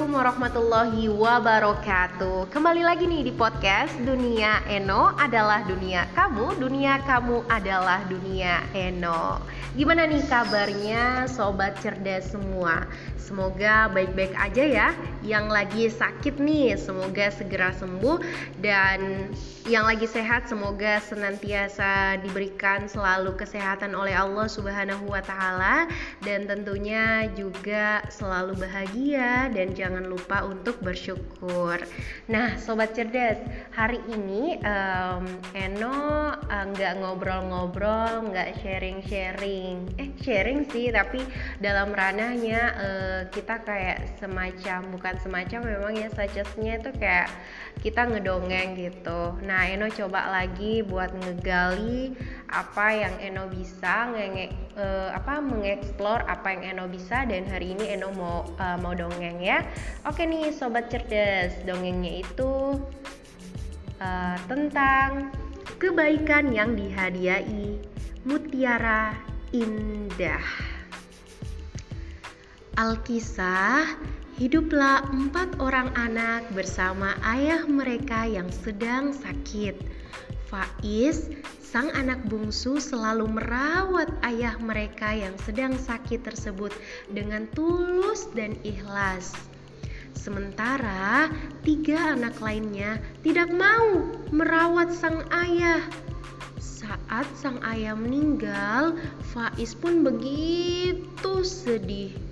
Assalamualaikum warahmatullahi wabarakatuh. Kembali lagi nih di podcast Dunia Eno adalah dunia kamu Dunia kamu adalah dunia Eno. Gimana nih kabarnya sobat cerdas semua? Semoga baik-baik aja ya. Yang lagi sakit nih Semoga segera sembuh. Dan yang lagi sehat semoga senantiasa diberikan selalu kesehatan oleh Allah Subhanahu wa taala. Dan tentunya juga selalu bahagia dan jangan lupa untuk bersyukur. Nah, sobat cerdas, hari ini um, Eno uh, nggak uh, ngobrol-ngobrol, nggak sharing-sharing. Eh, sharing sih, tapi dalam ranahnya uh, kita kayak semacam bukan semacam memang ya suggestnya itu kayak kita ngedongeng gitu. Nah, Eno coba lagi buat ngegali apa yang Eno bisa, nge uh, apa mengeksplor apa yang Eno bisa dan hari ini Eno mau uh, mau dongeng ya. Oke nih sobat cerdas, dongengnya itu uh, tentang kebaikan yang dihadiahi mutiara indah. Alkisah Hiduplah empat orang anak bersama ayah mereka yang sedang sakit. Faiz, sang anak bungsu, selalu merawat ayah mereka yang sedang sakit tersebut dengan tulus dan ikhlas. Sementara tiga anak lainnya tidak mau merawat sang ayah. Saat sang ayah meninggal, Faiz pun begitu sedih.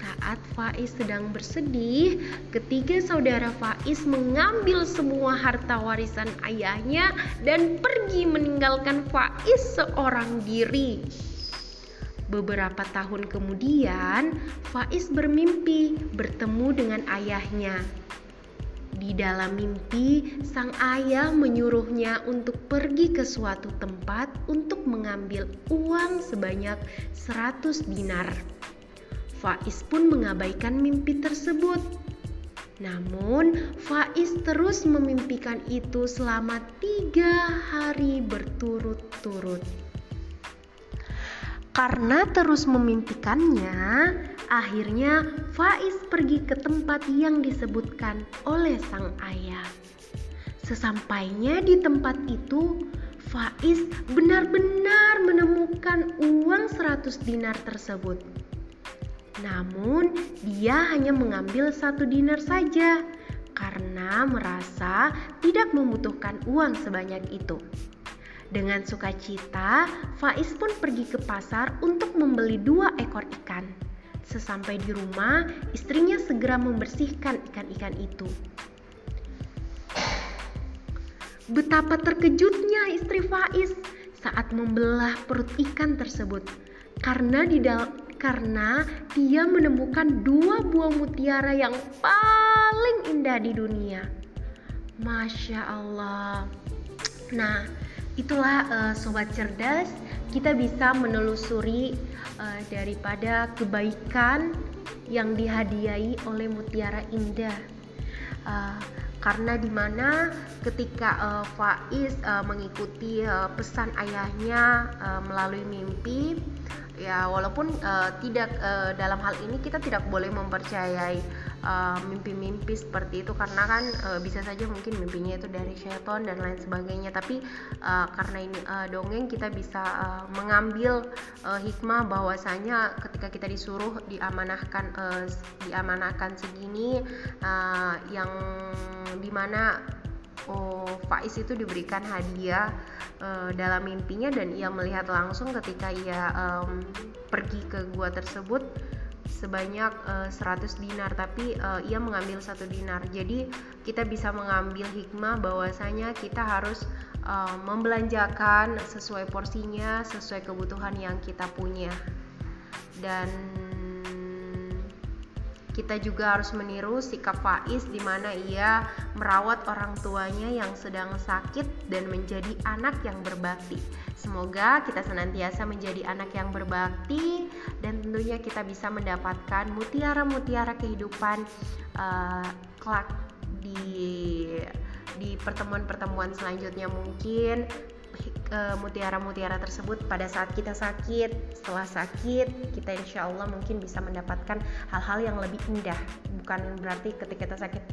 Saat Faiz sedang bersedih, ketiga saudara Faiz mengambil semua harta warisan ayahnya dan pergi meninggalkan Faiz seorang diri. Beberapa tahun kemudian, Faiz bermimpi bertemu dengan ayahnya. Di dalam mimpi, sang ayah menyuruhnya untuk pergi ke suatu tempat untuk mengambil uang sebanyak 100 dinar. Faiz pun mengabaikan mimpi tersebut. Namun, Faiz terus memimpikan itu selama tiga hari berturut-turut. Karena terus memimpikannya, akhirnya Faiz pergi ke tempat yang disebutkan oleh sang ayah. Sesampainya di tempat itu, Faiz benar-benar menemukan uang 100 dinar tersebut. Namun, dia hanya mengambil satu dinar saja karena merasa tidak membutuhkan uang sebanyak itu. Dengan sukacita, Faiz pun pergi ke pasar untuk membeli dua ekor ikan. Sesampai di rumah, istrinya segera membersihkan ikan-ikan itu. Betapa terkejutnya istri Faiz saat membelah perut ikan tersebut karena di dalam karena dia menemukan dua buah mutiara yang paling indah di dunia. Masya Allah. Nah, itulah uh, sobat cerdas, kita bisa menelusuri uh, daripada kebaikan yang dihadiahi oleh mutiara indah. Uh, karena di mana ketika uh, Faiz uh, mengikuti uh, pesan ayahnya uh, melalui mimpi ya walaupun uh, tidak uh, dalam hal ini kita tidak boleh mempercayai mimpi-mimpi uh, seperti itu karena kan uh, bisa saja mungkin mimpinya itu dari syaitan dan lain sebagainya. Tapi uh, karena ini uh, dongeng kita bisa uh, mengambil uh, hikmah bahwasanya ketika kita disuruh diamanahkan uh, diamanahkan segini uh, yang di mana oh, Faiz itu diberikan hadiah uh, dalam mimpinya dan ia melihat langsung ketika ia um, pergi ke gua tersebut sebanyak uh, eh, 100 dinar tapi uh, ia mengambil satu dinar. Jadi kita bisa mengambil hikmah bahwasanya kita harus uh, membelanjakan sesuai porsinya sesuai kebutuhan yang kita punya. Dan kita juga harus meniru sikap Faiz di mana ia merawat orang tuanya yang sedang sakit dan menjadi anak yang berbakti. Semoga kita senantiasa menjadi anak yang berbakti dan tentunya kita bisa mendapatkan mutiara-mutiara kehidupan uh, kelak di di pertemuan-pertemuan selanjutnya mungkin mutiara-mutiara tersebut pada saat kita sakit setelah sakit kita insya Allah mungkin bisa mendapatkan hal-hal yang lebih indah. Bukan berarti ketika kita sakit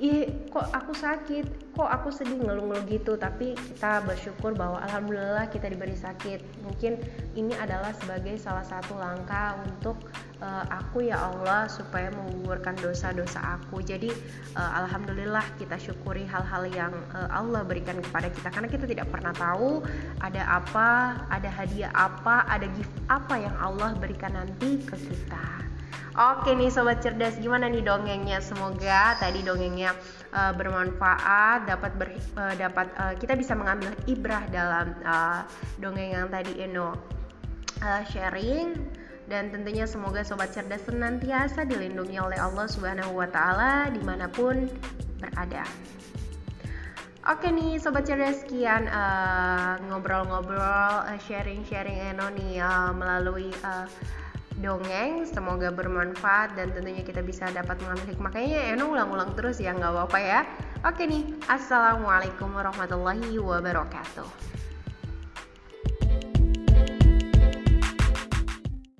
ih kok aku sakit? Kok aku sedih ngeluh-ngeluh gitu? Tapi kita bersyukur bahwa alhamdulillah kita diberi sakit. Mungkin ini adalah sebagai salah satu langkah untuk uh, aku ya Allah supaya menggugurkan dosa-dosa aku. Jadi uh, alhamdulillah kita syukuri hal-hal yang uh, Allah berikan kepada kita. Karena kita tidak pernah tahu ada apa ada hadiah apa ada gift apa yang Allah berikan nanti ke kita Oke nih sobat cerdas, gimana nih dongengnya? Semoga tadi dongengnya uh, bermanfaat, dapat ber, uh, dapat uh, kita bisa mengambil ibrah dalam uh, dongeng yang tadi Eno uh, sharing dan tentunya semoga sobat cerdas senantiasa dilindungi oleh Allah Subhanahu wa taala di mana pun berada. Oke nih sobat cerdas sekian ngobrol-ngobrol uh, sharing-sharing Eno nih uh, melalui uh, dongeng semoga bermanfaat dan tentunya kita bisa dapat mengambil hikmah kayaknya Eno ulang-ulang terus ya nggak apa-apa ya. Oke nih assalamualaikum warahmatullahi wabarakatuh